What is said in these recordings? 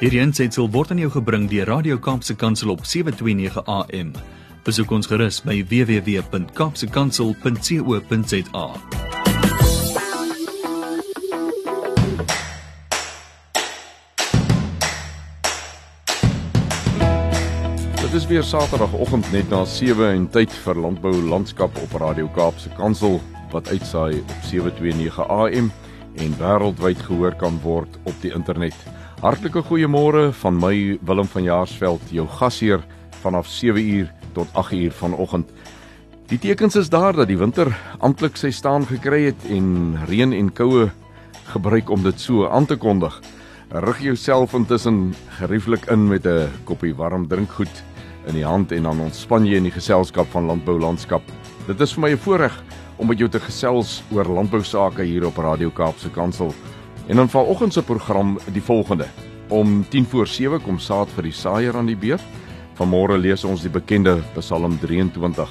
Hierdie aanseit word aan jou gebring deur Radio Kaapse Kansel op 7:29 AM. Besoek ons gerus by www.kapsekansel.co.za. Dit is weer Saterdagoggend net na 7 en tyd vir Landbou Landskap op Radio Kaapse Kansel wat uitsaai op 729 AM en wêreldwyd gehoor kan word op die internet. Hartlike goeiemôre van my Willem van Jaarsveld, jou gasheer vanaf 7uur tot 8uur vanoggend. Die tekens is daar dat die winter amptelik sy staan gekry het en reën en koue gebruik om dit so aan te kondig. Rig jouself intussen gerieflik in met 'n koppie warm drinkgoed in die hand en dan ontspan jy in die geselskap van landbou landskap. Dit is vir my 'n voorreg om met jou te gesels oor landbou sake hier op Radio Kaapse Kansel. En dan vanoggend se program die volgende. Om 10 voor 7 kom saad vir die saaier aan die beurt. Vanmôre lees ons die bekende Psalm 23.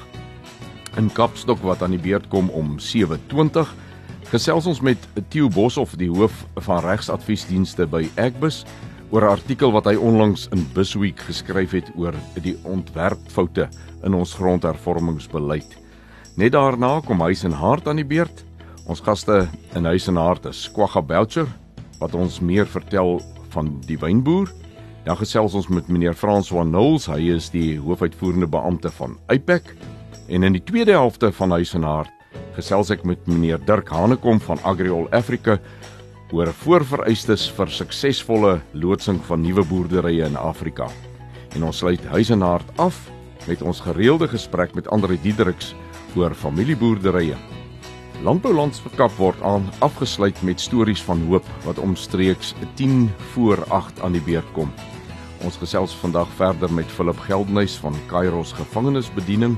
In Kapstok wat aan die beurt kom om 7:20 gesels ons met Theo Boshoff, die hoof van regsadviesdienste by Agbus oor 'n artikel wat hy onlangs in Busweek geskryf het oor die ontwerpfoute in ons grondhervormingsbeleid. Net daarna kom Huis en Hart aan die beurt. Ons gaste in Huis en Hart is Kwagga Belcher wat ons meer vertel van die wynboer. Dan gesels ons met meneer Frans van Nulls, hy is die hoofuitvoerende beampte van Apex. En in die tweede helfte van Huis en Hart gesels ek met meneer Dirk Hanekom van Agriol Africa oor voorvereistes vir suksesvolle loodsing van nuwe boerderye in Afrika. En ons sluit huis en hart af met ons gereelde gesprek met Andre Diedriks oor familieboerderye. Landboulandskap word aan afgesluit met stories van hoop wat omstreeks 10 voor 8 aan die beurt kom. Ons gesels vandag verder met Philip Geldnys van Kairos Gevangenisbediening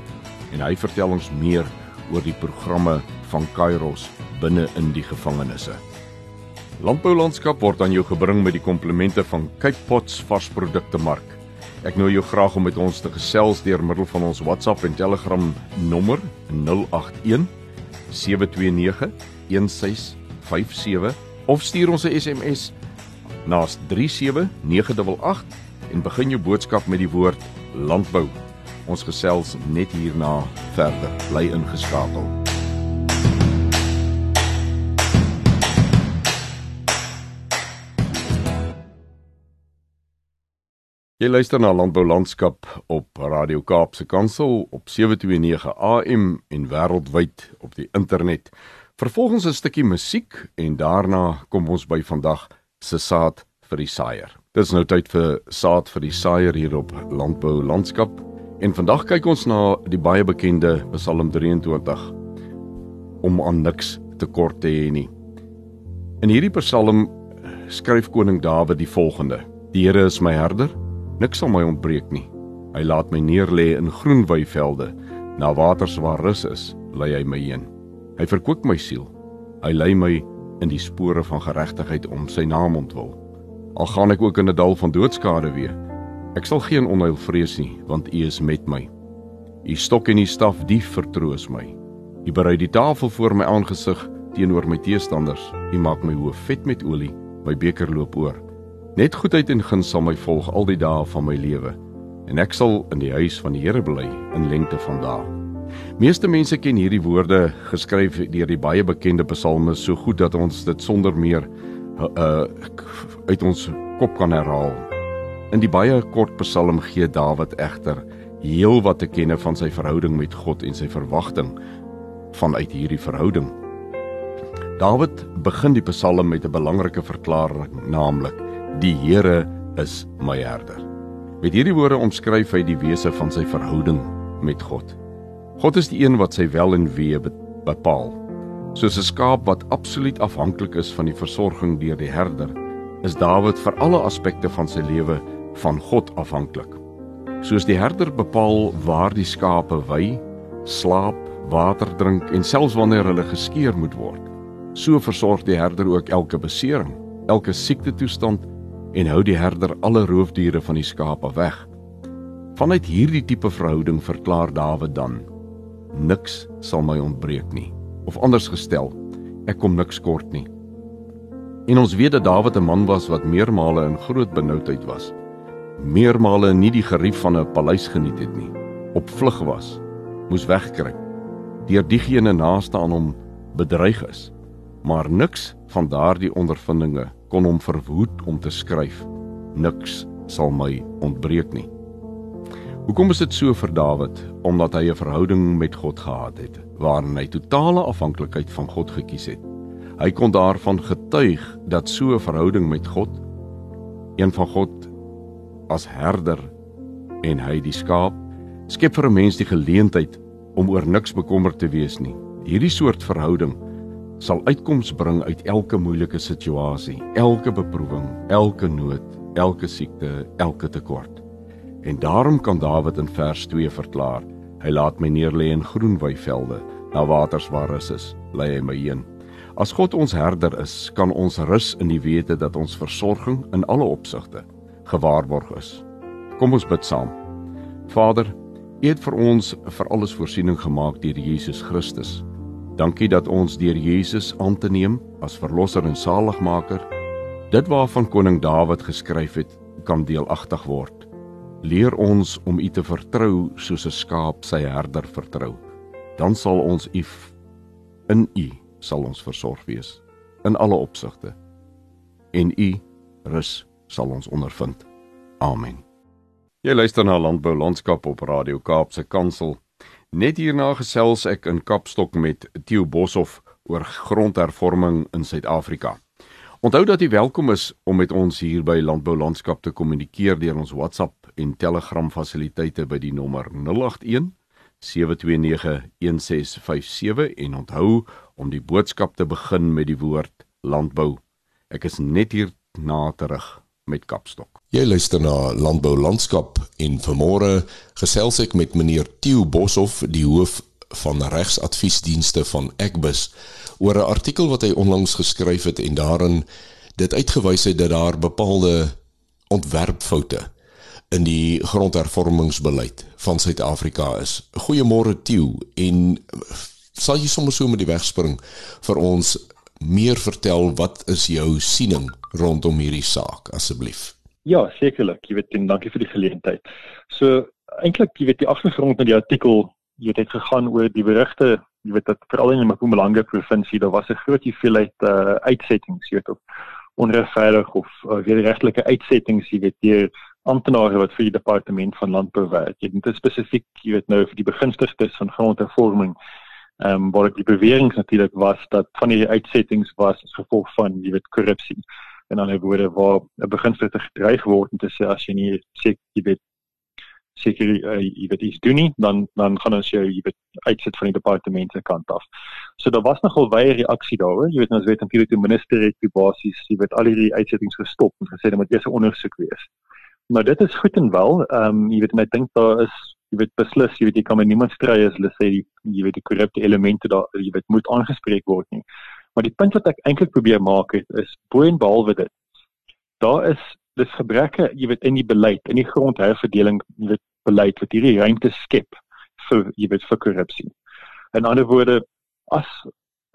en hy vertel ons meer oor die programme van Kairos binne in die gevangenisse. Landboulandskap word aan jou gebring met die komplemente van Cape Pots varsprodukte mark. Ek nooi jou graag om met ons te gesels deur middel van ons WhatsApp en Telegram nommer 081 729 1657 of stuur ons 'n SMS na 37988 en begin jou boodskap met die woord landbou. Ons gesels net hierna verder. Bly ingeskakel. Jy luister na Landbou Landskap op Radio Kaapse Kansel op 729 AM en wêreldwyd op die internet. Vervolgens 'n stukkie musiek en daarna kom ons by vandag se saad vir die saaier. Dit is nou tyd vir saad vir die saaier hier op Landbou Landskap en vandag kyk ons na die baie bekende Psalm 23 om aan niks tekort te hê nie. In hierdie Psalm skryf koning Dawid die volgende: Die Here is my herder Niks sal my ontbreek nie. Hy laat my neerlê in groen weivelde, na waters waar rus is, lei hy my heen. Hy verkoop my siel. Hy lei my in die spore van geregtigheid om sy naam ontwil. Al gaan ek ook in 'n dal van doodskade weer, ek sal geen onheil vrees nie, want U is met my. U stok en U staf, die vertroos my. U berei die tafel voor my aangesig teenoor my teestanders. U maak my hoof vet met olie, my beker loop oor. Net goedheid en guns sal my volg al die dae van my lewe en ek sal in die huis van die Here bly in lengte van dae. Meeste mense ken hierdie woorde geskryf deur die baie bekende psalme so goed dat ons dit sonder meer uh uit ons kop kan herhaal. In die baie kort psalm gee Dawid egter heel wat te kenne van sy verhouding met God en sy verwagting vanuit hierdie verhouding. Dawid begin die psalm met 'n belangrike verklaring, naamlik Die Here is my herder. Met hierdie woorde omskryf hy die wese van sy verhouding met God. God is die een wat sy wel en wee bepaal. Soos 'n skaap wat absoluut afhanklik is van die versorging deur die herder, is Dawid vir alle aspekte van sy lewe van God afhanklik. Soos die herder bepaal waar die skape wy, slaap, water drink en selfs wanneer hulle geskeer moet word, so versorg die herder ook elke besering, elke siekte toestand en hou die herder alle roofdiere van die skape weg. Vanuit hierdie tipe verhouding verklaar Dawid dan: Niks sal my ontbreek nie. Of anders gestel, ek kom niks kort nie. En ons weet dat Dawid 'n man was wat meermale in groot benoudheid was. Meermale nie die gerief van 'n paleis geniet het nie. Op vlug was, moes wegkruip. Deur diegene naaste aan hom bedreig is. Maar niks van daardie ondervindinge kon hom verhoed om te skryf. Niks sal my ontbreek nie. Hoekom is dit so vir Dawid? Omdat hy 'n verhouding met God gehad het waarin hy totale afhanklikheid van God gekies het. Hy kon daarvan getuig dat so 'n verhouding met God, een van God as herder en hy die skaap, skep vir 'n mens die geleentheid om oor niks bekommerd te wees nie. Hierdie soort verhouding sal uitkoms bring uit elke moeilike situasie, elke beproewing, elke nood, elke siekte, elke tekort. En daarom kan Dawid in vers 2 verklaar: Hy laat my neerlê in groen weivelde, na waters waar rus is, lei hy my heen. As God ons herder is, kan ons rus in die wete dat ons versorging in alle opsigte gewaarborg is. Kom ons bid saam. Vader, U het vir ons vir alles voorsiening gemaak deur Jesus Christus. Dankie dat ons deur Jesus aan te neem as verlosser en saligmaker, dit waarvan koning Dawid geskryf het, kan deelagtig word. Leer ons om U te vertrou soos 'n skaap sy herder vertrou. Dan sal ons U in U sal ons versorg wees in alle opsigte en u rus sal ons ondervind. Amen. Jy luister na Landbou Landskap op Radio Kaapse Kansel. Net hierna gesels ek in Kapstok met Theo Boshoff oor grondhervorming in Suid-Afrika. Onthou dat jy welkom is om met ons hier by Landbou Landskap te kommunikeer deur ons WhatsApp en Telegram fasiliteite by die nommer 081 07291657 en onthou om die boodskap te begin met die woord landbou. Ek is net hier na terug met Kapstok. Jy luister na Landbou Landskap en vanmôre gesels ek met meneer Theo Boshoff, die hoof van regsadviesdienste van Egbus oor 'n artikel wat hy onlangs geskryf het en daarin dit uitgewys het dat daar bepaalde ontwerpfoute in die grondhervormingsbeleid van Suid-Afrika is. Goeiemôre Tieu en sal jy sommer so met die wegspring vir ons meer vertel wat is jou siening rondom hierdie saak asseblief? Ja, sekerlik. Jy weet en dankie vir die geleentheid. So eintlik jy weet die agtergrond van die artikel jy het gegaan oor die berigte jy weet dat veral in die Mpumalanga provinsie daar was 'n groot hoeveelheid uh, uitsettings jy weet of onregverdig of uh, wederregtelike uitsettings jy weet deur amptenare wat vir die departement van landbou werk. Jy weet spesifiek, jy weet nou vir die begunstigdes van grondhervorming. Ehm um, waar die bewering natuurlik was dat van die uitsettings was as gevolg van jy weet korrupsie. En dan het woorde waar 'n begunstigde gedreig word om te sê as jy nie sê jy weet seker uh, jy weet iets doen nie, dan dan gaan ons jou jy weet uitsit van die departement se kant af. So daar was nogal baie reaksie daaroor. Jy weet ons weet natuurlik die minister het die basies jy weet al hierdie uitsettings gestop en gesê dit moet eers 'n ondersoek wees. Maar dit is goed en wel. Ehm um, jy weet en ek dink daar is jy weet beslis jy weet jy kan met niemand stry as hulle sê die jy weet die korrupte elemente daar jy weet moet aangespreek word nie. Maar die punt wat ek eintlik probeer maak het is bo en behalwe dit. Daar is dis gebreke jy weet in die beleid, in die grondherverdeling jy weet beleid wat hierdie ruimte skep vir jy weet vir korrupsie. In ander woorde as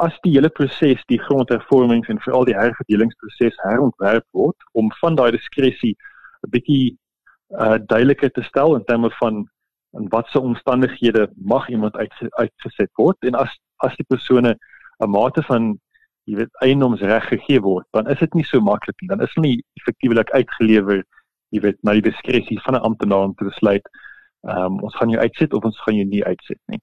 as die hele proses die grondhervormings en veral die herverdelingsproses herontwerp word om van daai diskresie 'n bietjie uh duidelikheid te stel in terme van in watse omstandighede mag iemand uit, uitgeset word. En as as die persone 'n mate van jy weet eiendomsreg gegee word dan is dit nie so maklik nie. Dan is hulle nie effektiewelik uitgelewer jy weet na die diskresie van 'n amptenaar om te besluit um, ons gaan jou uitset of ons gaan jou nie uitset nie.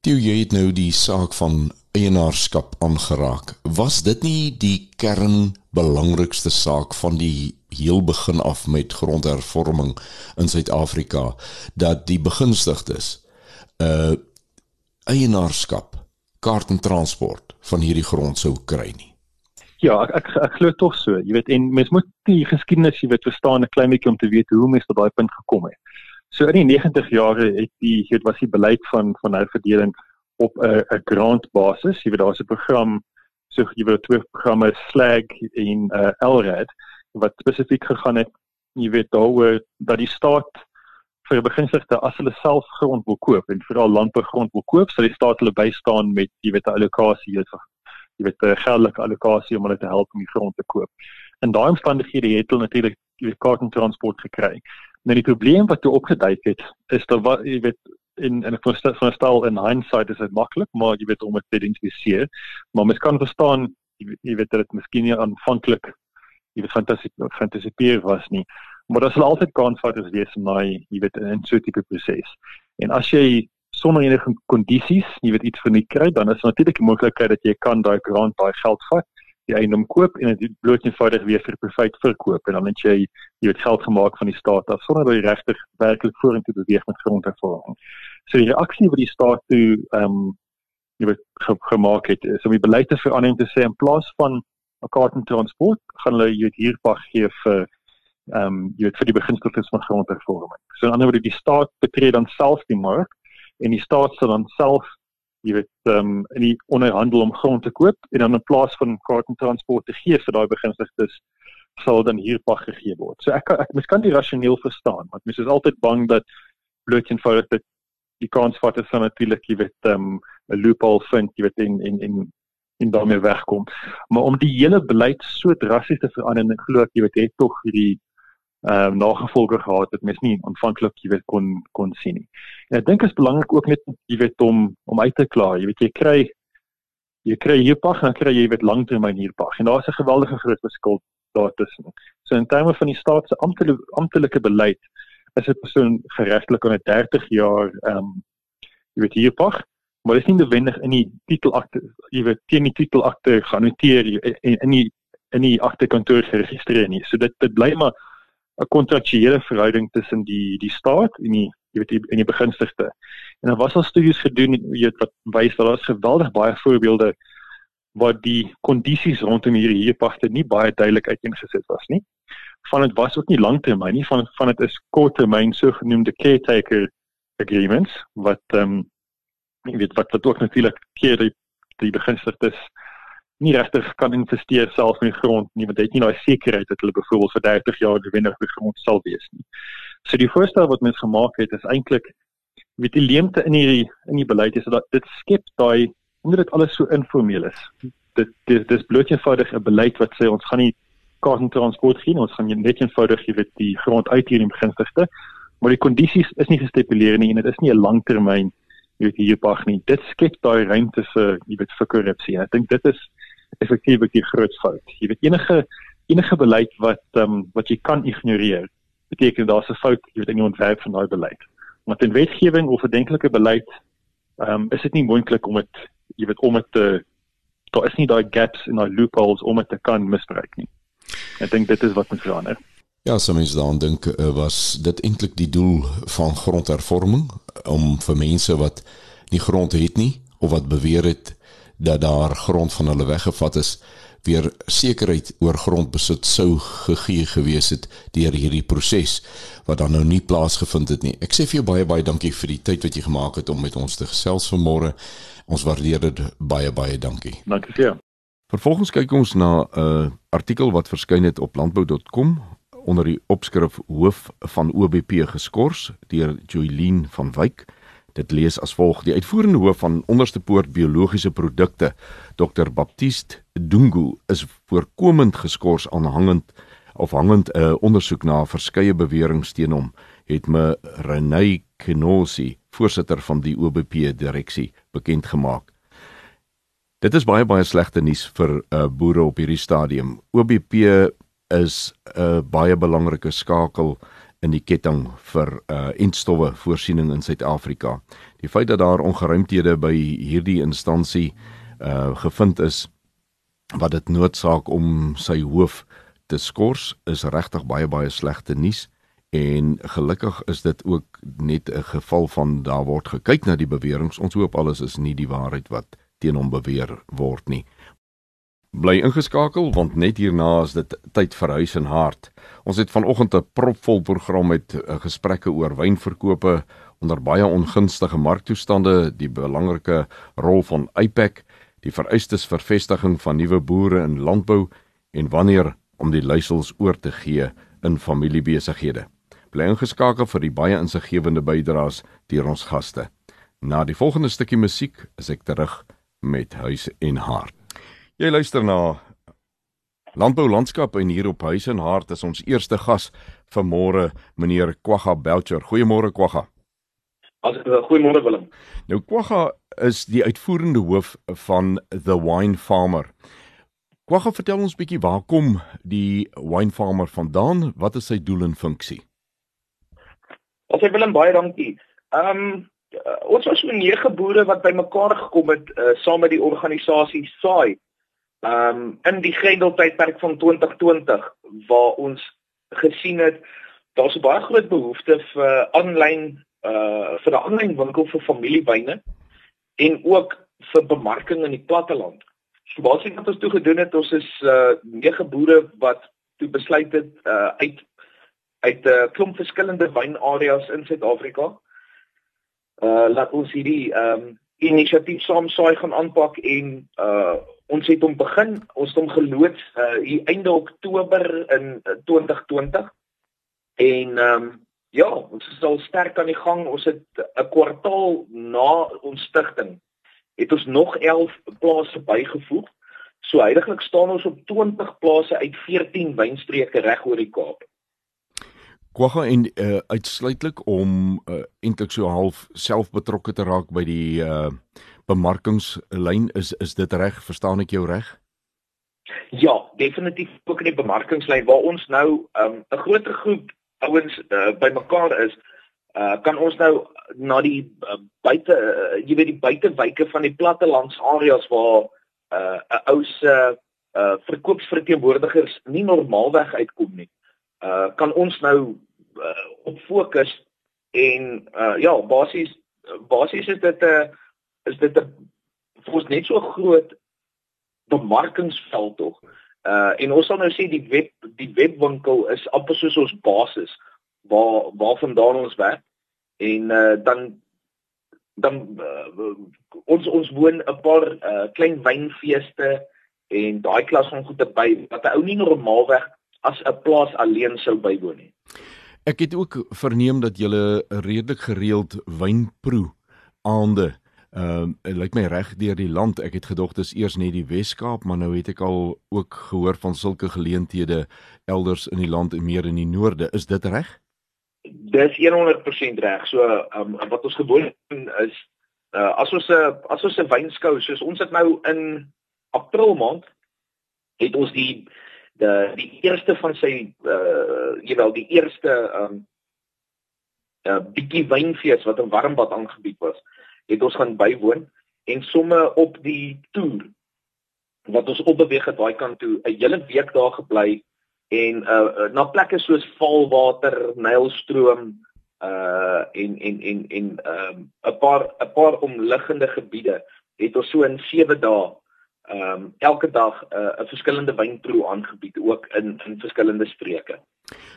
Toe jy het nou die saak van eienaarskap aangeraak was dit nie die kern belangrikste saak van die heel begin af met grondhervorming in Suid-Afrika dat die begunstigdes uh, eienaarskap kaart en transport van hierdie grond sou kry nie. Ja, ek ek, ek glo tog so. Jy weet en mens moet die geskiedenis jy weet verstaan 'n klein bietjie om te weet hoe mense tot daai punt gekom het. So in die 90 jare het die het was die beleid van van herverdeling op 'n 'n grant basis. Jy weet daar's 'n program so jy weet twee programme Slag en uh, Elrad wat spesifiek gegaan het jy weet daaroor dat die staat vir beginsigte as hulle self grond wil koop en veral landbougrond wil koop sal die staat hulle bystaan met jy weet 'n allocasie jy weet jy weet 'n geldelike allocasie om hulle te help om die grond te koop. In daai omstandighede het hulle natuurlik die kaart en transport gekry. Nou die probleem wat toe opgeduik het is dat wat jy weet in en van van stel in hindsight is dit maklik, maar jy weet om dit te identifiseer. Maar mens kan verstaan jy, weet dat dit miskien nie aanvanklik jy weet fantasie fantasipeer was nie. Maar daar sal altyd kansfaktors wees in daai jy weet 'n so tipe proses. En as jy sonder enige kondisies, jy weet iets verniet kry, dan is natuurlik die moontlikheid dat jy kan daai grant daai geld vat, die eiendom koop en dit bloot eenvoudig weer vir profit verkoop en dan het jy jy het geld gemaak van die staat af sonder dat jy regtig werklik vorentoe beweeg met grondhervorming. So die reaksie wat die staat toe ehm um, jy weet ge gemaak het is om die beleid te verander en te sê in plaas van 'n kaart en transport gaan hulle jy weet hierpag gee vir ehm um, jy weet vir die beginseltes van grondhervorming. So in ander woorde die staat betree dan self die mark en die staat sal dan self jy weet ehm um, in die onderhandel om grond te koop en dan in plaas van kaart en transport te gee vir daai beginsigtes sal dan hier pag gegee word. So ek ek mens kan dit rasioneel verstaan want mens is altyd bang dat bloot eenvoudig dat die kansvatters van natuurlik jy weet ehm um, 'n loophole vind jy weet in in in en daarmee wegkom. Maar om die hele beleid so drasties te verander en glo ek jy weet het tog hierdie ehm uh, nagevolge gehad wat mens nie aanvanklik jy weet kon kon sien nie. En ek dink dit is belangrik ook net jy weet om om uit te klaar. Jy weet jy kry jy kry hierpag en dan kry jy weet langtermyn hierpag. En daar's 'n geweldige groot verskil daartussen. So in terme van die staat se amptelike amptelike beleid is 'n persoon geregtelik aan 'n 30 jaar ehm um, jy weet hierpag maar dit is nie noodwendig in die titelakte jy weet teen die titelakte genoteer en in die in die agterkantoor geregistreer nie. So dit dit bly maar 'n kontraktuele verhouding tussen die die staat en die jy weet die en die begunstigde. En daar was al studies gedoen weet wat wys dat daar geweldig baie voorbeelde waar die kondisies rondom hierdie huurpagte nie baie duidelik uiteengesit was nie. Van dit was ook nie langtermyn nie, van van dit is korttermyn sogenaamde caretaker agreements wat ehm um, jy weet wat wat ook natuurlik keer die die begunstigdes nie regtig kan investeer self in die grond nie want dit het nie daai sekerheid dat hulle byvoorbeeld vir 30 jaar die wenner die grond sal wees nie. So die voorstel wat mens gemaak het is eintlik met die leemte in hierdie in die beleid is dat dit skep daai omdat dit alles so informeel is. Dit dis dis bloot eenvoudig 'n beleid wat sê ons gaan nie kaart en transport gee ons gaan net eenvoudig jy weet die grond uit hier in beginstigte maar die kondisies is nie gestipuleer nie en dit is nie 'n langtermyn jy weet hier pag nie. Dit skep daai ruimte vir jy weet vir korrupsie. Ek dink dit is effektief 'n groot fout. Jy weet enige enige beleid wat ehm um, wat jy kan ignoreer, beteken daar's 'n fout, jy weet in die ontwerp van daai beleid. Want in wetgewing of 'n denklike beleid ehm um, is dit nie moontlik om dit jy weet om dit te daar is nie daai gaps en daai loopholes om dit te kan misbruik nie. Ek dink dit is wat moet verander. Ja, so mens dan dink eh, was dit eintlik die doel van grondhervorming om vir mense wat nie grond het nie of wat beweer het dat daar grond van hulle weggevat is weer sekerheid oor grondbesit sou gegee gewees het deur hierdie proses wat dan nou nie plaasgevind het nie. Ek sê vir jou baie baie dankie vir die tyd wat jy gemaak het om met ons te gesels vanmôre. Ons waardeer dit baie baie dankie. Dankie vir jou. Vervolgens kyk ons na 'n uh, artikel wat verskyn het op landbou.com onder die opskrif hoof van OBP geskort deur Joylene van Wyk. Dit lees as volg: Die uitvoerende hoof van Onderste Poort Biologiese Produkte, Dr Baptiste Dungu, is voorkomend geskort aanhangend of hangend 'n uh, ondersoek na verskeie beweringe teen hom, het me Renay Kenosi, voorsitter van die OBP direksie, bekend gemaak. Dit is baie baie slegte nuus vir uh, boere op hierdie stadium. OBP is 'n uh, baie belangrike skakel in die ketting vir uh entstowwe voorsiening in Suid-Afrika. Die feit dat daar ongeruimthede by hierdie instansie uh gevind is wat dit noodsaak om sy hoof te skors is regtig baie baie slegte nuus en gelukkig is dit ook net 'n geval van daar word gekyk na die beweringe. Ons hoop alles is nie die waarheid wat teen hom beweer word nie. Bly ingeskakel want net hierna is dit tyd vir huis en hart. Ons het vanoggend 'n propvol program met uh, gesprekke oor wynverkope onder baie ongunstige marktoestande, die belangrike rol van IPAC, die vereistes vir vestiging van nuwe boere in landbou en wanneer om die leiersels oor te gee in familiebesighede. Bly ingeskakel vir die baie insiggewende bydraes deur ons gaste. Na die volgende stukkie musiek is ek terug met huis en hart. Jy luister na Landbou landskap en hier op Huis en Hart is ons eerste gas vanmôre meneer Kwagga Belcher. Goeiemôre Kwagga. As goeiemôre Willem. Nou Kwagga is die uitvoerende hoof van The Wine Farmer. Kwagga vertel ons bietjie waar kom die Wine Farmer vandaan? Wat is sy doel en funksie? Ons sê Willem baie dankie. Ehm um, ons was so nege boere wat bymekaar gekom het uh, saam met die organisasie SAI Ehm um, in die Grendeltydperk van 2020 waar ons gesien het daar's 'n baie groot behoefte vir aanlyn uh vir 'n aanlyn winkel vir familiewyne en ook vir bemarking in die platteland. So basies wat ons toe gedoen het, ons is uh nege boere wat toe besluit het uh uit uit 'n uh, klomp verskillende wynareas in Suid-Afrika uh laat ons hierdie ehm um, inisiatief saam saai gaan aanpak en uh ons het hom begin, ons het hom geloods uh hier einde Oktober in uh, 2020. En ehm um, ja, ons is al sterk aan die gang. Ons het 'n kwartaal na ons stigting het ons nog 11 plase bygevoeg. So heidaglik staan ons op 20 plase uit 14 wynstreke reg oor die Kaap. Kwagga en uh, uitsluitlik om uh, eintlik so half self betrokke te raak by die uh bemarkingslyn. Is is dit reg? Verstaan ek jou reg? Ja definitief ook in die bemarkingslyn waar ons nou um, 'n um, groter groep ouens uh, bymekaar is uh, kan ons nou na die uh, buite uh, jy weet die buitewyke van die plattelandsareas waar 'n uh, ou se uh, verkoopsverteenwoordigers nie normaalweg uitkom nie uh, kan ons nou uh, op fokus en uh, ja basies basies is dit 'n uh, is dit 'n vir ons net so groot bemarkingsveld tog. Uh en ons sal nou sê die web die webwinkel is amper soos ons basis waar waarvandaan ons werk en uh dan dan uh, ons ons woon 'n paar uh, klein wynfeeste en daai klas van goede by wat 'n ou nie normaalweg as 'n plaas alleen sou bywoon nie. Ek het ook verneem dat jy redelik gereeld wynproe aande Ehm uh, lyk my reg deur die land. Ek het gedog dis eers net die Wes-Kaap, maar nou het ek al ook gehoor van sulke geleenthede elders in die land en meer in die noorde. Is dit reg? Dis 100% reg. So ehm um, wat ons gewoon is uh, as ons 'n as ons 'n wynskou, soos ons het nou in April maand het ons die die die eerste van sy uh jy wel die eerste um, uh bietjie wynfees wat in Warmbad aangebied was het ons gaan bywoon en somme op die toer wat ons opbeweeg het daai kant toe 'n hele week daar gebly en uh na plekke soos Valwater, Nylstroom uh en en en en um, 'n paar 'n paar omliggende gebiede het ons so in 7 dae ehm um, elke dag 'n uh, verskillende wynproe aangebied ook in in verskillende streke.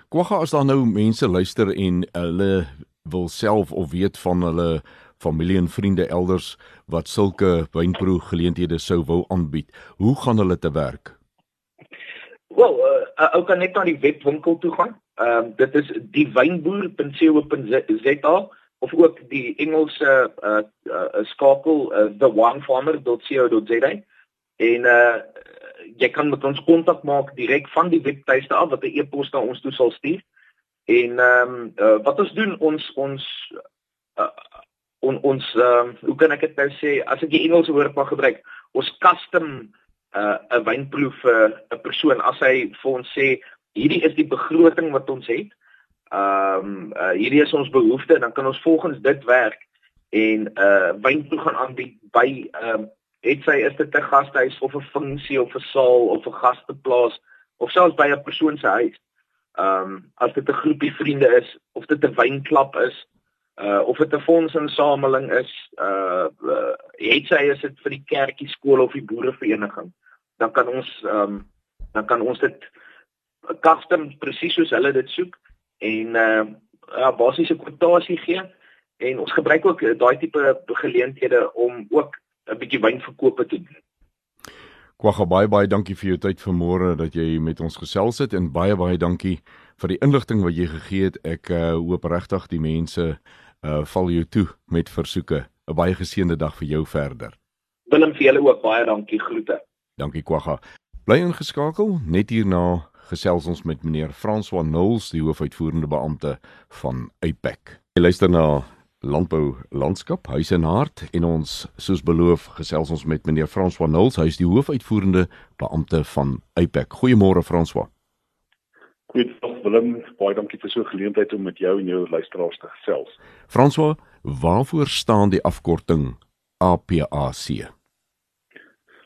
Kwagga as daar nou mense luister en hulle wil self of weet van hulle familie en vriende elders wat sulke wynproe geleenthede sou wou aanbied. Hoe gaan hulle te werk? Wel, uh, ou kan net na die webwinkel toe gaan. Ehm uh, dit is diewynboer.co.za of ook die Engelse uh, uh, skakel uh, thewinefarmer.co.za en uh, jy kan met ons kontak maak direk van die webtuiste af wat 'n e-pos na ons toe sal stuur. En ehm um, uh, wat ons doen ons ons uh, on, ons uh, hoe kan ek dit nou sê as ek die Engelse woord mag gebruik ons custom uh, 'n uh, wynproef vir 'n persoon as hy vir ons sê hierdie is die begroting wat ons het ehm um, uh, hierdie is ons behoefte dan kan ons volgens dit werk en 'n uh, wynproef gaan aanbied by ehm um, het sy is dit 'n gastehuis of 'n funksie of 'n saal of 'n gasteplaas of selfs by 'n persoon se huis. Ehm um, as dit 'n groepie vriende is of dit 'n wynklub is uh of dit 'n fondsinsameling is, uh, uh het sy is dit vir die kerkie skool of die boerevereniging, dan kan ons ehm um, dan kan ons dit custom presies soos hulle dit soek en uh ja basiese kwotasie gee. En ons gebruik ook daai tipe geleenthede om ook 'n bietjie wynverkope te doen. Kwagga baie baie dankie vir jou tyd vanmôre dat jy met ons gesels het en baie baie dankie vir die inligting wat jy gegee het. Ek uh, hoop regtig die mense uh val jou toe met versoeke. 'n Baie geseënde dag vir jou verder. Willem vir julle ook baie dankie groete. Dankie Kwagga. Bly ingeskakel net hierna gesels ons met meneer François Knowles, die hoofuitvoerende beampte van Apex. Jy luister na Landbou Landskap, Huis en Hart en ons soos beloof gesels ons met meneer François Knowles, hy is die hoofuitvoerende beampte van Apex. Goeiemôre François. Goeiedag Willem, baie dankie vir so 'n geleentheid om met jou en jou luisteraars te gesels. François, waarvoor staan die afkorting APAC?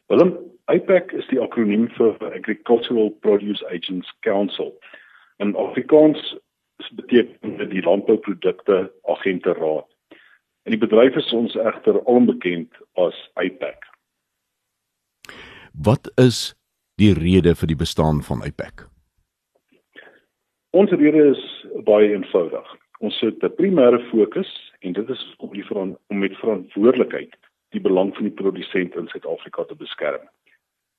Willem, APAC is die akroniem vir Agricultural Produce Agents Council. In Afrikaans beteken dit die landbouprodukte agente raad. En die bedryf is ons egter onbekend as APAC. Wat is die rede vir die bestaan van APAC? Ons rede is baie eenvoudig. Ons het 'n primêre fokus en dit is om die om met verantwoordelikheid die belang van die produsent in Suid-Afrika te beskerm.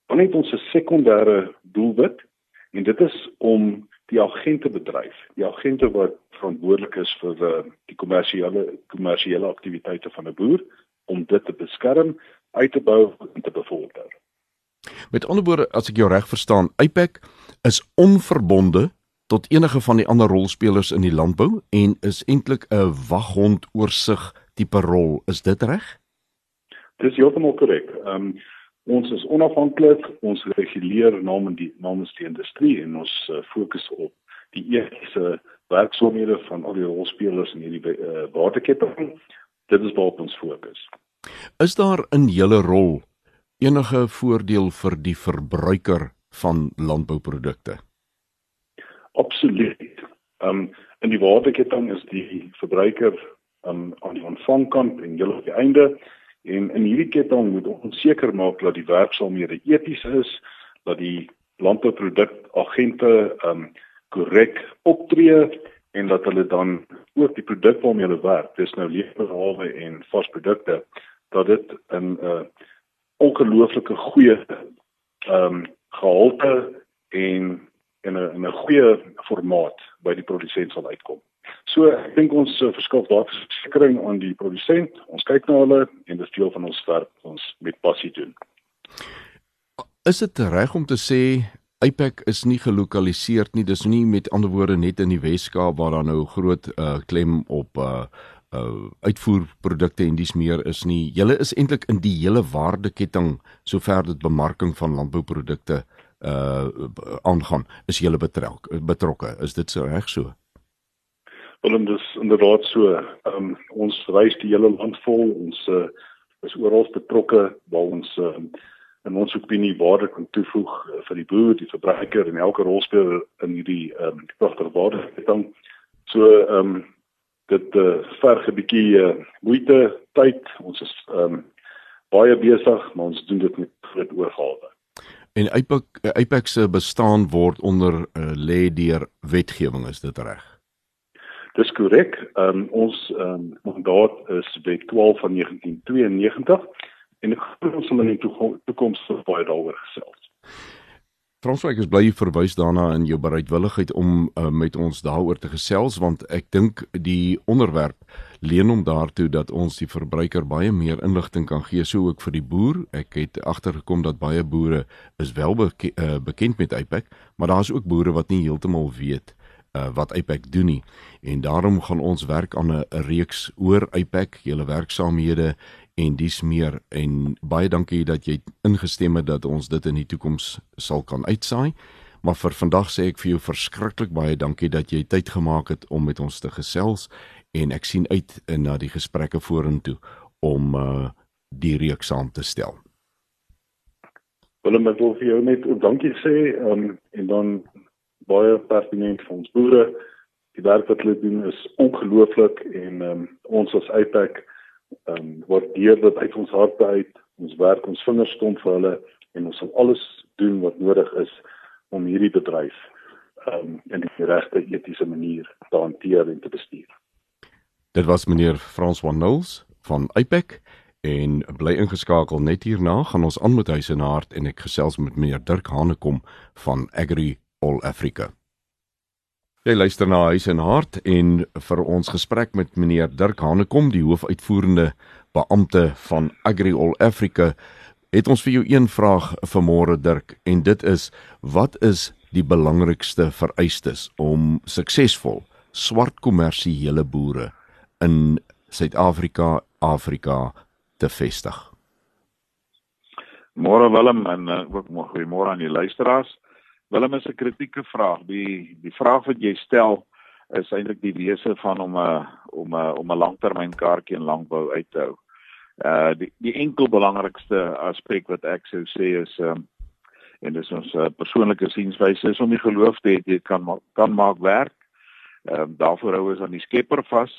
Dan het ons 'n sekondêre doelwit en dit is om die agente bedryf, die agente wat verantwoordelik is vir die, die kommersiële kommersiële aktiwiteite van 'n boer om dit te beskerm, uit te bou en te bevorder. Met ander woorde, as ek jou reg verstaan, IPAC is onverbonde tot enige van die ander rolspelers in die landbou en is eintlik 'n waghond oorsig tipe rol. Is dit reg? Dis heeltemal korrek. Ehm um, ons is onafhanklik, ons reguleer namens die namens die industrie en ons uh, fokus op die etiese werksomhede van al die rolspelers in hierdie uh, waterketting. Dit is waar ons fokus. Is daar in julle rol enige voordeel vir die verbruiker van landbouprodukte? Absoluut. Ehm um, in die waterketting is die verbruiker um, aan die ontvangkant en jy op die einde en in hierdie ketting moet ons seker maak dat die werksaamhede eties is, dat die landbouproduk agente ehm um, korrek optree en dat hulle dan ook die produk waarmee hulle werk, dis nou leefbaarhawe en varsprodukte, dat dit in 'n uh, ongelooflike goeie ehm um, gehalte en in 'n in 'n goeie formaat by die produsent sal uitkom. So ek dink ons uh, verskaf daar versekering aan die produsent. Ons kyk na hulle en dit is deel van ons werk wat ons met passie doen. Is dit reg om te sê Apex is nie gelokaliseer nie. Dis nie met ander woorde net in die Wes-Kaap waar daar nou groot uh, klem op uh, uh uitvoerprodukte en dis meer is nie. Julle is eintlik in die hele waardeketting sover dit bemarking van landbouprodukte uh aangaan is julle betrek betrokke is dit so reg so Wel en dis inderdaad so um, ons reis die hele land vol. Ons uh, is oral betrokke waar ons uh, in ons opinie waarde kan toevoeg uh, vir die boer die verbruiker en elke rolspeler in hierdie um, pragtige waarde dan so ehm um, dit uh, verg 'n bietjie uh, moeite tyd. Ons is ehm um, baie besig maar ons doen dit met groot oorgawe. En Apex Apex se bestaan word onder uh, lê deur wetgewing is dit reg? Dis korrek. Um, ons um, mandaat is Wet 12 van 1992 en ek glo ons sal in die toekoms baie daaroor gesels. François ek is bly verwys daarna in jou bereidwilligheid om uh, met ons daaroor te gesels want ek dink die onderwerp leen hom daartoe dat ons die verbruiker baie meer inligting kan gee so ook vir die boer. Ek het agtergekom dat baie boere is wel beke uh, bekend met Apex, maar daar's ook boere wat nie heeltemal weet uh, wat Apex doen nie. En daarom gaan ons werk aan 'n reeks oor Apex, julle werksaamhede en dis meer en baie dankie dat jy ingestem het dat ons dit in die toekoms sal kan uitsaai. Maar vir vandag sê ek vir jou verskriklik baie dankie dat jy tyd gemaak het om met ons te gesels en ek sien uit na die gesprekke vorentoe om uh die reeks saam te stel. Willem, ek wil vir jou net dankie sê um, en dan baie pertinent vir ons boere. Die werk wat hulle doen is ongelooflik en um, ons as Apex um, waardeer dit uit ons harte uit. Ons werk ons vingers stomp vir hulle en ons sal alles doen wat nodig is om hierdie bedryf um, in die regte etiese manier te hanteer en te bestuur. Dit was meneer Frans van Nulls van Apex en bly ingeskakel net hierna gaan ons aan met hy se hart en ek gesels met meneer Dirk Hanekom van Agri All Africa. Jy luister na Huis en Hart en vir ons gesprek met meneer Dirk Hanekom, die hoofuitvoerende beampte van Agri All Africa het ons vir jou een vraag vanmôre Dirk en dit is wat is die belangrikste vereistes om suksesvol swart kommersiële boere in Suid-Afrika, Afrika te vestig. Môre Willem en uh, ook goeiemôre aan die luisteraars. Willem is 'n kritieke vraag. Die die vraag wat jy stel is eintlik die wese van om 'n om 'n om 'n langtermynkaartjie in landbou uit te hou. Uh die die enkel belangrikste aspek wat ek sou sê is um, en dis ons uh, persoonlike sienwyse is om die geloof te hê jy kan kan maak werk. Ehm uh, daarvoor hou ons aan die Skepper vas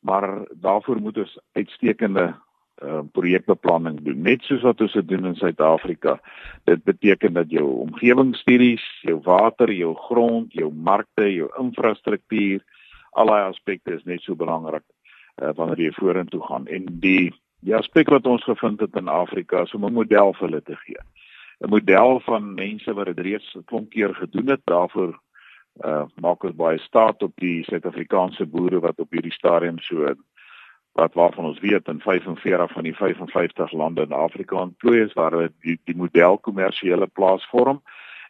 maar daarvoor moet ons uitstekende uh, projekbeplanning doen net soos wat ons dit doen in Suid-Afrika. Dit beteken dat jou omgewingsstudies, jou water, jou grond, jou markte, jou infrastruktuur, al daai aspekte is net so belangrik uh, wanneer jy vorentoe gaan. En die die aspek wat ons gevind het in Afrika is om 'n model vir hulle te gee. 'n Model van mense wat dit reeds 'n klomp keer gedoen het, daarvoor uh maak ons baie staat op die Suid-Afrikaanse boere wat op hierdie stadium so wat waarvan ons weet in 45 van die 55 lande in Afrika ontplooi is waar die die model kommersiële plaasvorm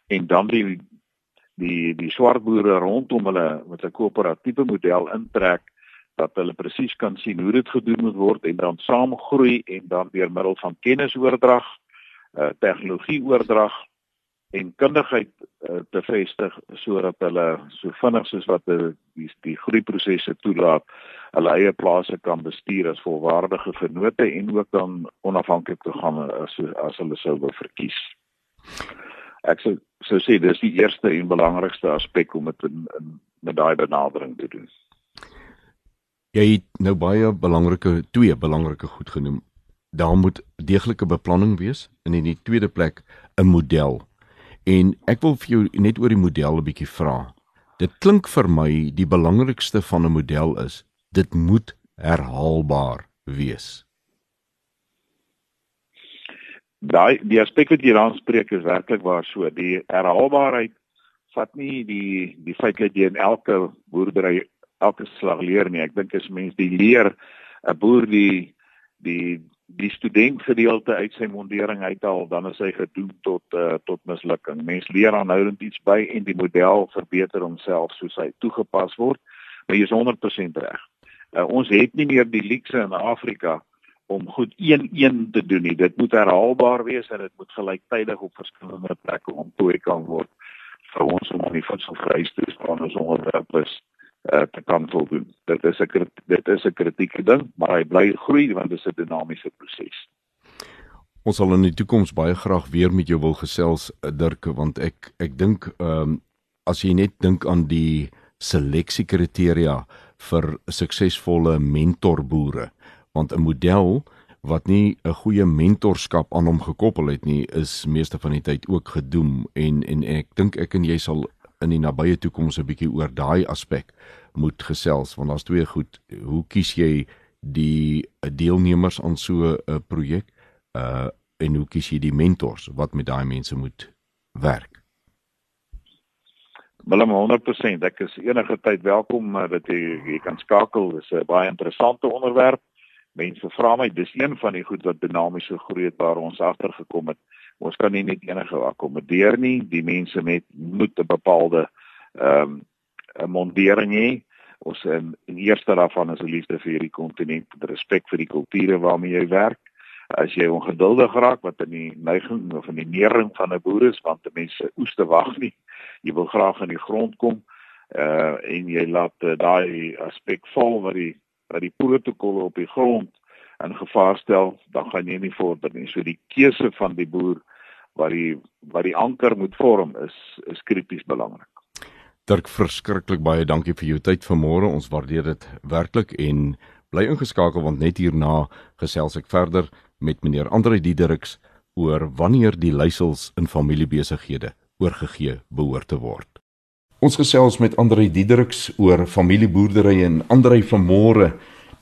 en dan die die die swart boere rondom hulle met 'n koöperatiewe model intrek dat hulle presies kan sien hoe dit gedoen moet word en dan saam groei en dan deur middel van kennisoordrag, uh tegnologie oordrag en kundigheid uh, te vestig sodat hulle so vinnig soos wat die die, die groeiprosesse toelaat hulle eie plase kan bestuur as volwaardige vennote en ook dan onafhanklik te gaan as as hulle sou wil verkies. Ek sou sou sê dis die eerste en belangrikste aspek om dit in, in met daai benadering te doen. Jy het nou baie belangrike twee belangrike goed genoem. Daar moet deeglike beplanning wees en in die tweede plek 'n model En ek wil vir jou net oor die model 'n bietjie vra. Dit klink vir my die belangrikste van 'n model is dit moet herhaalbaar wees. Daai die aspek wat jy aanspreek is werklik waar so die herhaalbaarheid vat nie die die feit dat jy in elke boerdery elke slag leer nie. Ek dink as mens die leer 'n boer die die die student gedeelte uit sy mondering uithaal, dan is hy gedoem tot uh, tot mislukking. Mens leer aanhoudend iets by en die model verbeter homself soos hy toegepas word. Maar jy is 100% reg. Uh, ons het nie meer die luxe in Afrika om goed een-een te doen nie. Dit moet herhaalbaar wees en dit moet gelyktydig op verskillende plekke onttooi kan word vir ons om aan die voedselvrys te staan as onderwerp is uh, te kan voldoen. Dit is 'n dit is 'n kritieke ding, maar hy bly groei want dit is 'n dinamiese proses. Ons sal in die toekoms baie graag weer met jou wil gesels eh, Dirk want ek ek dink ehm um, as jy net dink aan die seleksiekriteria vir suksesvolle mentorboere want 'n model wat nie 'n goeie mentorskap aan hom gekoppel het nie is meeste van die tyd ook gedoem en en ek dink ek en jy sal in die nabye toekoms 'n bietjie oor daai aspek moet gesels want daar's twee goed. Hoe kies jy die deelnemers aan so 'n projek uh en hoe kies jy die mentors wat met daai mense moet werk? Willem 100% ek is enige tyd welkom uh, dat jy jy kan skakel. Dis 'n baie interessante onderwerp. Mense vra my dis een van die goed wat dinamiese groei het waar ons agtergekom het ons kan nie net enige akkommodeer nie. Die mense met moet 'n bepaalde ehm um, 'n mondering hê. Ons in in eerste daarvan is 'n liefde vir hierdie kontinent en respek vir die kulture waarmee jy werk. As jy ongeduldig raak wat in die neiging of in die nering van 'n boer is want mense oes te wag nie. Jy wil graag in die grond kom uh en jy laat uh, daai aspek val wat die wat die protokolle op die grond in gevaar stel, dan gaan jy nie vorder nie. So die keuse van die boer wat die wat die anker moet vorm is is krities belangrik. Dirk verskriklik baie dankie vir jou tyd vanmôre. Ons waardeer dit werklik en bly ingeskakel want net hierna gesels ek verder met meneer Andre Diedericks oor wanneer die leiersels in familiebesighede oorgegee behoort te word. Ons gesels met Andre Diedericks oor familieboerdery en Andre vanmôre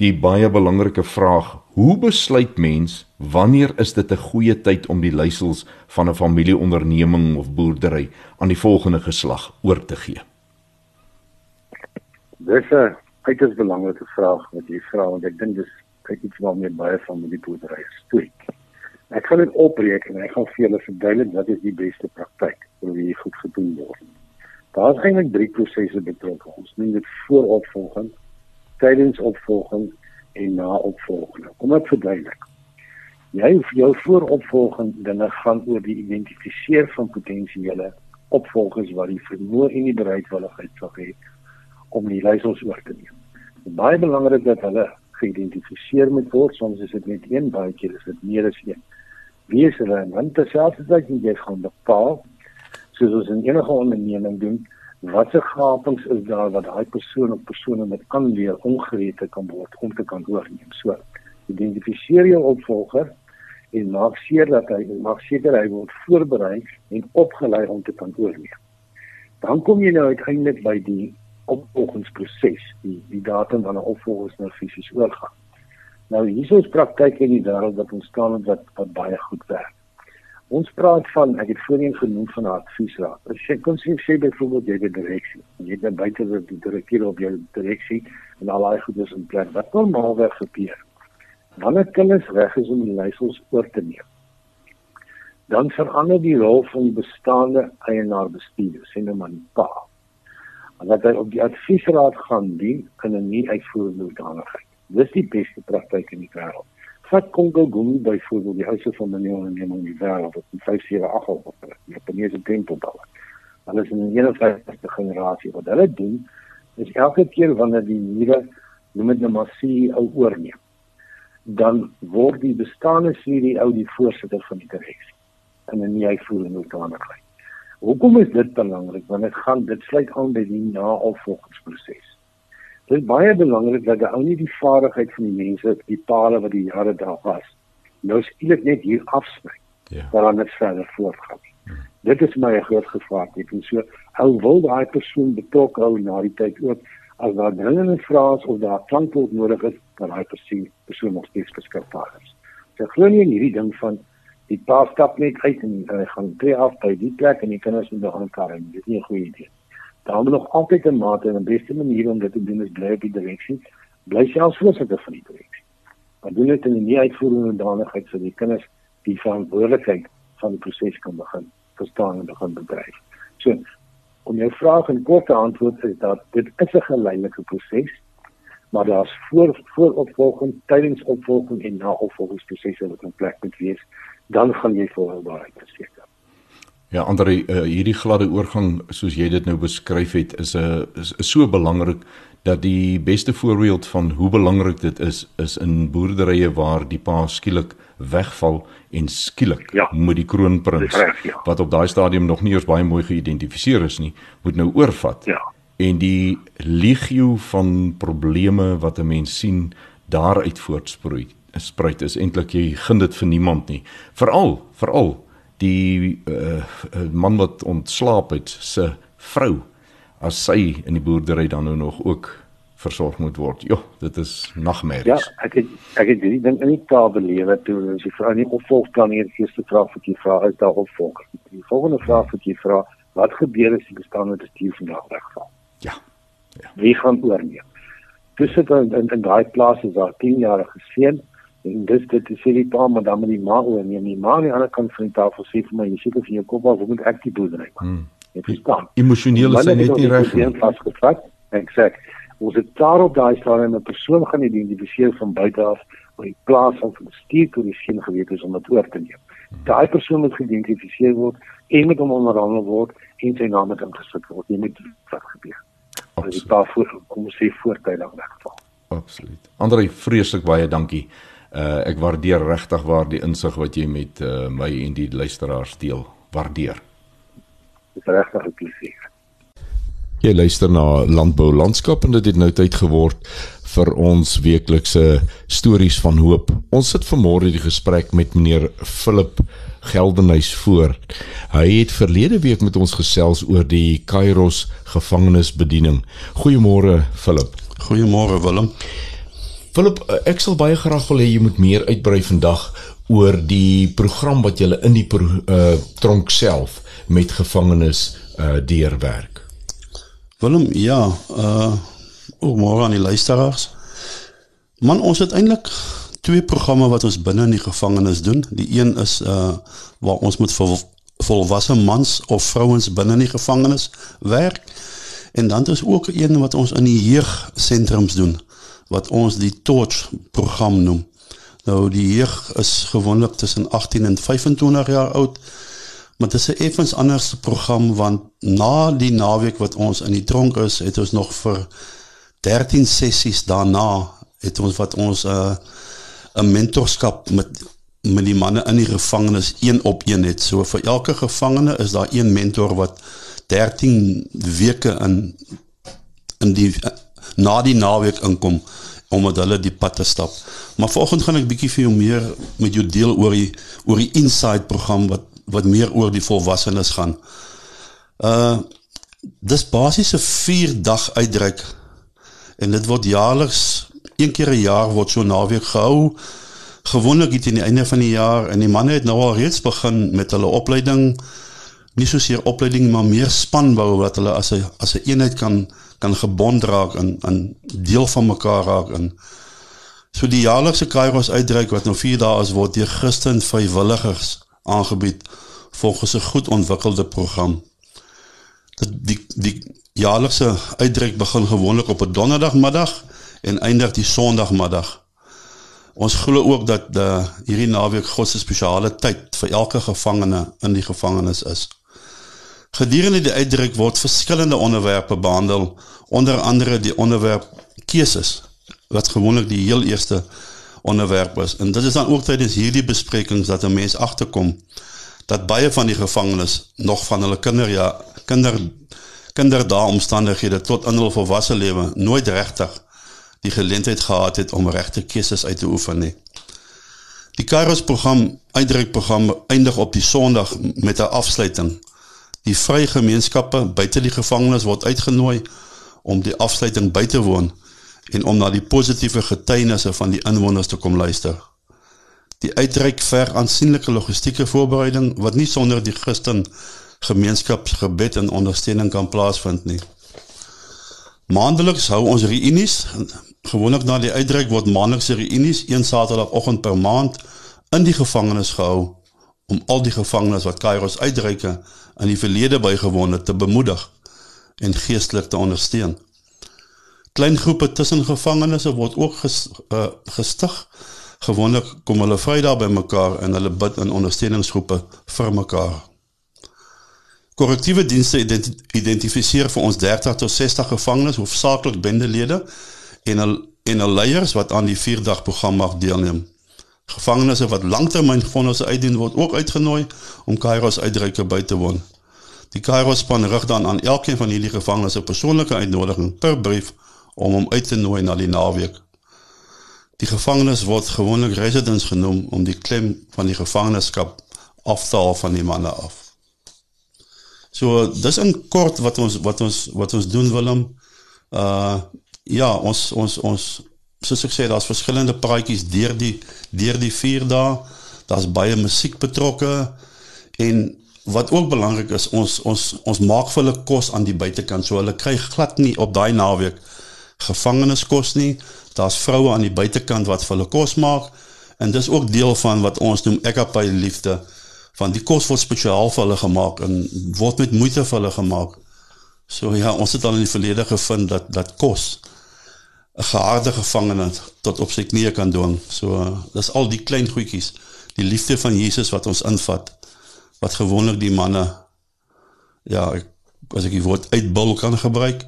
die baie belangrike vraag: Hoe besluit mens wanneer is dit 'n goeie tyd om die leiersels van 'n familieonderneming of boerdery aan die volgende geslag oor te gee? Dis 'n uiters belangrike vraag wat jy vra want ek dink dis kyk iets waarmee baie familieboerderye stoei. Ek gaan dit opreken en ek gaan vir julle verduidelik wat is die beste praktyk hoe dit goed gedoen word. Daar is eintlik drie prosesse betrokke. Ons noem dit vooropvolging, tydingsopvolging en naopvolging. Kom ek verduidelik. Jy jou vooropvolging dinge gaan oor die identifiseer van potensiële opvolgers wat die vermoë en die bereidwilligheid sal hê om die leiersels oor te neem. Dit baie belangrik dat hulle geïdentifiseer moet word, soms is dit net een baie keer is dit meer as een. Wie is hulle? Want terselfdertyd jy gaan bepaal soos ons in enige onderneming doen, watse gapings is daar wat daai persoon of persone met aanleer ongereed kan word om te kan oorneem. So, identifiseer jou opvolger en maak seker dat hy maak seker hy word voorberei en opgelei om te kan oorneem. Dan kom jy nou uiteindelik by die opvolgingsproses, die die datum wanneer opvolgers nou fisies oorgaan. Nou hier is praktyke in die wêreld wat ontstaan het wat wat baie goed werk. Ons praat van ek het voorheen genoem van adviesraad. As jy kon sê sê byvoorbeeld jy het 'n direksie. Jy het dan buite die direkteur op jou direksie en al daai goedes in plek. Wat normaalweg gebeur? Wanneer kinders reg is om die leiersels oor te neem, dan verander die rol van bestaande eienaar bestuurders, sien nou maar die pa. En dat hy op die adviesraad gaan dien in 'n nie uitvoerende hoedanigheid. Dis die beste praktyk in die wêreld. Vat Kongo Gumi byvoorbeeld die huise van meneer onderneming in die wêreld wat in 578 al op die Japaneese tempel bou. Hulle is in die 51ste generasie wat hulle doen is elke keer wanneer die nuwe noem dit nou maar CEO oorneem dan word die bestaande CEO die voorsitter van die direksie en dan hy voel in oordanigheid. Hoekom is dit belangrik? Want dit gaan dit sluit aan by die naopvolgingsproses. Dit is baie belangrik dat jy ou nie die vaardigheid van die mense, die paare wat die jare daar was, nou skielik net hier afsny. Ja. Dan net verder voortgaan. Hmm. Dit is my groot gevaar. Ek en so hou wil daai persoon betrokke hou na die tyd ook as daar dringende vrae is of daar klankwoord nodig is, dan daai persoon persoon nog steeds beskikbaar is. So glo nie in hierdie ding van die pa stap net uit en hy gaan tree af by die plek en die kinders moet nog aankar en dit is nie 'n goeie idee daar moet nog altyd 'n mate en 'n beste manier om dit te doen is bly op die direksie, bly selfs voorsitter van die direksie. Maar doen dit in 'n nie uitvoerende danigheid sodat die kinders die verantwoordelikheid van die proses kan begin verstaan en begin bedryf. So om jou vraag in kort te antwoord is dat dit is 'n geleidelike proses, maar daar's voor vooropvolging, tydingsopvolging en naopvolgingsprosesse wat in plek moet wees, dan gaan jy volhoubaarheid verseker. Ja, Andre, uh, hierdie gladde oorgang soos jy dit nou beskryf het, is 'n uh, is, is so belangrik dat die beste voorbeeld van hoe belangrik dit is is in boerderye waar die pa skielik wegval en skielik ja. moet die kroonprins recht, ja. wat op daai stadium nog nie eers baie mooi geïdentifiseer is nie, moet nou oorvat. Ja. En die legio van probleme wat 'n mens sien daaruit voortsproei, spruit is eintlik jy gun dit vir niemand nie. Veral, veral die uh, man wat ontslaap het se vrou as sy in die boerdery dan nou nog ook versorg moet word. Jo, dit is nagmerries. Ja, ek het ek het hierdie ding in die taal belewe toe as jy vra nie opvolg kan hier eerste vraag wat jy vra is daar opvolg. Die volgende vraag wat jy vra, wat gebeur as die bestaande bestuur vandag wegval? Ja. Ja. Wie gaan oorneem? Dis dit in in, in daai plaas is daar 10 jaar geseën en dis dit is hierdie pa maar dan met die ma oor neem die ma aan die ander kant van die tafel sê vir my jy seker vir jou kop af hoe moet ek die boerdery maak? Hmm. jy verstaan emosioneel is hy net nie reg nie. vasgevang exact. Ons het daarop daai en 'n persoon gaan identifiseer van buite af op die plaas van bestuur toe die geen geweet is om dit oor te neem. Daai persoon moet geïdentifiseer word en met hom onderhandel word en sy naam moet ingesit word. Jy moet wat gebeur. As die pa voor kom sê voortydig wegval. Absoluut. Andre vreeslik baie dankie Uh ek waardeer regtig waar die insig wat jy met uh, my en die luisteraars deel. Waardeer. Dit is regtig 'n plesier. Jy luister na Landbou Landskap en dit het nou tyd geword vir ons weeklikse stories van hoop. Ons sit vanmôre die gesprek met meneer Philip Geldenhuys voor. Hy het verlede week met ons gesels oor die Kairos gevangenisbediening. Goeiemôre Philip. Goeiemôre Willem. Philip, eh, ek sal baie graag wil hê jy moet meer uitbrei vandag oor die program wat jy in die uh, tronk self met gevangenes uh, deurwerk. Willem, ja, uh môre aan die luisteraars. Man, ons het eintlik twee programme wat ons binne in die gevangenis doen. Die een is uh waar ons met vol, volwasse mans of vrouens binne in die gevangenis werk. En dan is ook een wat ons in die jeugsentrums doen wat ons die Torch program noem. Nou die jeug is gewoonlik tussen 18 en 25 jaar oud. Maar dit is 'n effens anders program want na die naweek wat ons in die tronk is, het ons nog vir 13 sessies daarna het ons wat ons 'n uh, 'n mentorskap met met die manne in die gevangenis een op een het. So vir elke gevangene is daar een mentor wat 13 weke in in die na die naweek inkom om met hulle die pad te stap. Maar vanoggend gaan ek bietjie vir jou meer met jou deel oor die oor die inside program wat wat meer oor die volwassenes gaan. Uh dis basies 'n 4 dag uitreik en dit word jaarliks een keer 'n jaar word so naweek gehou. Gewoonlik het in die einde van die jaar en die manne het nou al reeds begin met hulle opleiding. Nie so seer opleiding maar meer spanbou wat hulle as 'n as 'n een eenheid kan kan gebond raak en en deel van mekaar raak en so die jaarlikse Kairos uitreik wat nou 4 dae is word deur Christen vrywilligers aangebied volgens 'n goed ontwikkelde program. Dit die die jaarlikse uitreik begin gewoonlik op 'n donderdagmiddag en eindig die Sondagmiddag. Ons glo ook dat die hierdie naweek God se spesiale tyd vir elke gevangene in die gevangenis is. Gedurende die uitdruk word verskillende onderwerpe behandel, onder andere die onderwerp keuses wat gewoonlik die heel eerste onderwerp is. En dit is dan ook tydens hierdie besprekings dat 'n mens agterkom dat baie van die gevangenes nog van hulle kinder ja, kinder kinderdae omstandighede tot in hul volwasse lewe nooit regtig die geleentheid gehad het om regte keuses uit te oefen nie. Die Kairos program, uitdruk program eindig op die Sondag met 'n afsluiting. Die vrye gemeenskappe buite die gevangenis word uitgenooi om die afsluiting by te woon en om na die positiewe getuienisse van die inwoners te kom luister. Die uitreik ver aansienlike logistieke voorbereiding wat nie sonder die Christen gemeenskapsgebed en ondersteuning kan plaasvind nie. Maandeliks hou ons reunies Gewoonlik na die uitreik word maandelikse reunies een Saterdagoggend per maand in die gevangenis gehou om al die gevangenes wat Kairos uitreike in die verlede bygewoon het te bemoedig en geestelik te ondersteun. Klein groepe tussen gevangenes word ook ges, uh, gestig. Gewoonlik kom hulle Vrydag bymekaar en hulle bid in ondersteuningsgroepe vir mekaar. Korrektiewe dienste identifiseer vir ons 30 tot 60 gevangenes, hoofsaaklik bendelede en al en al leiers wat aan die vierdag program mag deelneem. Gevangenes wat langtermyn vonnisse uitdien word ook uitgenooi om Kairos uitreike by te woon. Die Kairos span rig dan aan elkeen van hierdie gevangenes 'n persoonlike uitnodiging per brief om hom uit te nooi na die naweek. Die gevangenes word gewoonlik residents genoem om die klem van die gevangenskap af te haal van die manne af. So dis in kort wat ons wat ons wat ons doen Willem. Uh ja, ons ons ons soos ek sê, daar's verskillende praatjies deur die deur die 4 dae. Daar's baie musiek betrokke en wat ook belangrik is, ons ons ons maak vir hulle kos aan die buitekant. So hulle kry glad nie op daai naweek gevangeniskos nie. Daar's vroue aan die buitekant wat vir hulle kos maak en dis ook deel van wat ons noem ekapay liefde van die kos word spesiaal vir hulle gemaak en word met moeite vir hulle gemaak. So ja, ons het al in die verlede gevind dat dat kos 'n geharde gevangene tot op sy knieë kan dwing. So dis al die klein goedjies, die liefde van Jesus wat ons invat wat gewoonlik die manne ja, ek, as ek die woord uitbul kan gebruik,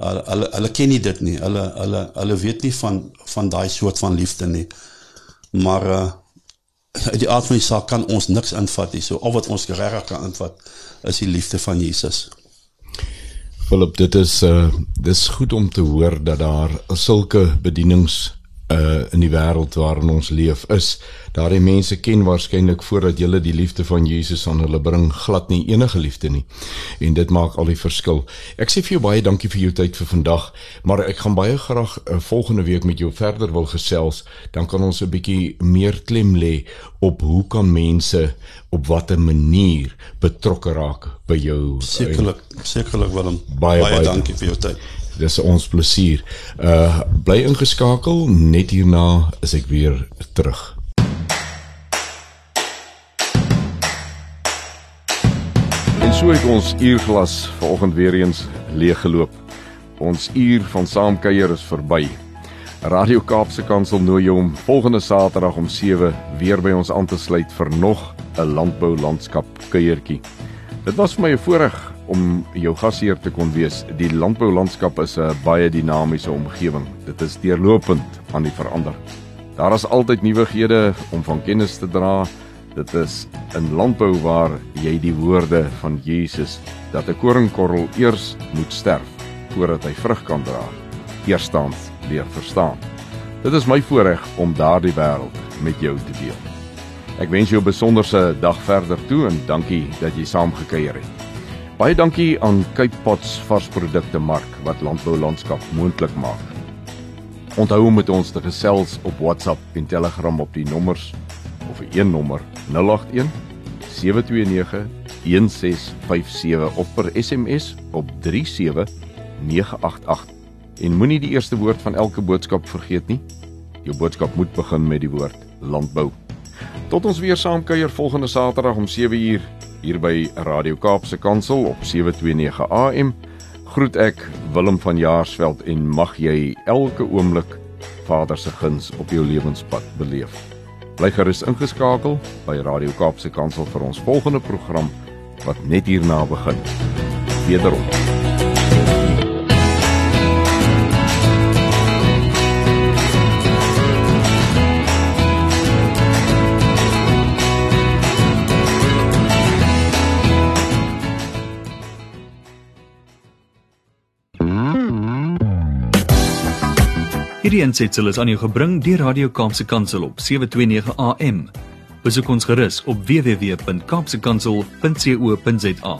hulle hulle, hulle ken nie dit nie. Hulle hulle hulle weet nie van van daai soort van liefde nie. Maar uh die aard van die saak kan ons niks invat nie. So al wat ons regtig kan invat is die liefde van Jesus. Philip, dit is uh dis goed om te hoor dat daar sulke bedienings uh in die wêreld waarin ons leef is. Daardie mense ken waarskynlik voordat jy die liefde van Jesus aan hulle bring glad nie enige liefde nie. En dit maak al die verskil. Ek sê vir jou baie dankie vir jou tyd vir vandag, maar ek gaan baie graag uh, volgende week met jou verder wil gesels, dan kan ons 'n bietjie meer klem lê op hoe kan mense op watter manier betrokke raak by jou. Sekerlik, sekerlik Willem. Baie baie, baie dankie vir jou tyd. Dis ons plesier. Uh bly ingeskakel, net hierna is ek weer terug. En so het ons uurglas vanoggend weer eens leeggeloop. Ons uur van saamkuier is verby. Radio Kaapse Kansel nooi jou om volgende Saterdag om 7 weer by ons aan te sluit vir nog 'n landbou landskap kuiertjie. Dit was vir my 'n voorreg om jou gasheer te kon wees. Die landbou landskap is 'n baie dinamiese omgewing. Dit is deurlopend aan die verander. Daar is altyd nuwighede om van kennis te dra. Dit is in landbou waar jy die woorde van Jesus dat 'n koringkorrel eers moet sterf voordat hy vrug kan dra, eerstens leer verstaan. Dit is my voorreg om daardie wêreld met jou te deel. Ek wens jou 'n besonderse dag verder toe en dankie dat jy saamgekuier het. Baie dankie aan Cape Pots varsprodukte mark wat landbou landskap moontlik maak. Onthou om met ons te gesels op WhatsApp en Telegram op die nommers of 'n een nommer 081 729 1657 of per SMS op 37988. En moenie die eerste woord van elke boodskap vergeet nie. Jou boodskap moet begin met die woord landbou. Tot ons weer saam kuier volgende Saterdag om 7uur hier by Radio Kaapse Kansel op 729 AM. Groet ek Willem van Jaarsveld en mag jy elke oomblik Vader se guns op jou lewenspad beleef. Bly gerus ingeskakel by Radio Kaapse Kansel vir ons volgende program wat net hierna begin. Wederom. Hierdie ensetsel is aan jou gebring deur Radio Kaapse Kansel op 729 AM. Besoek ons gerus op www.kaapsekansel.co.za.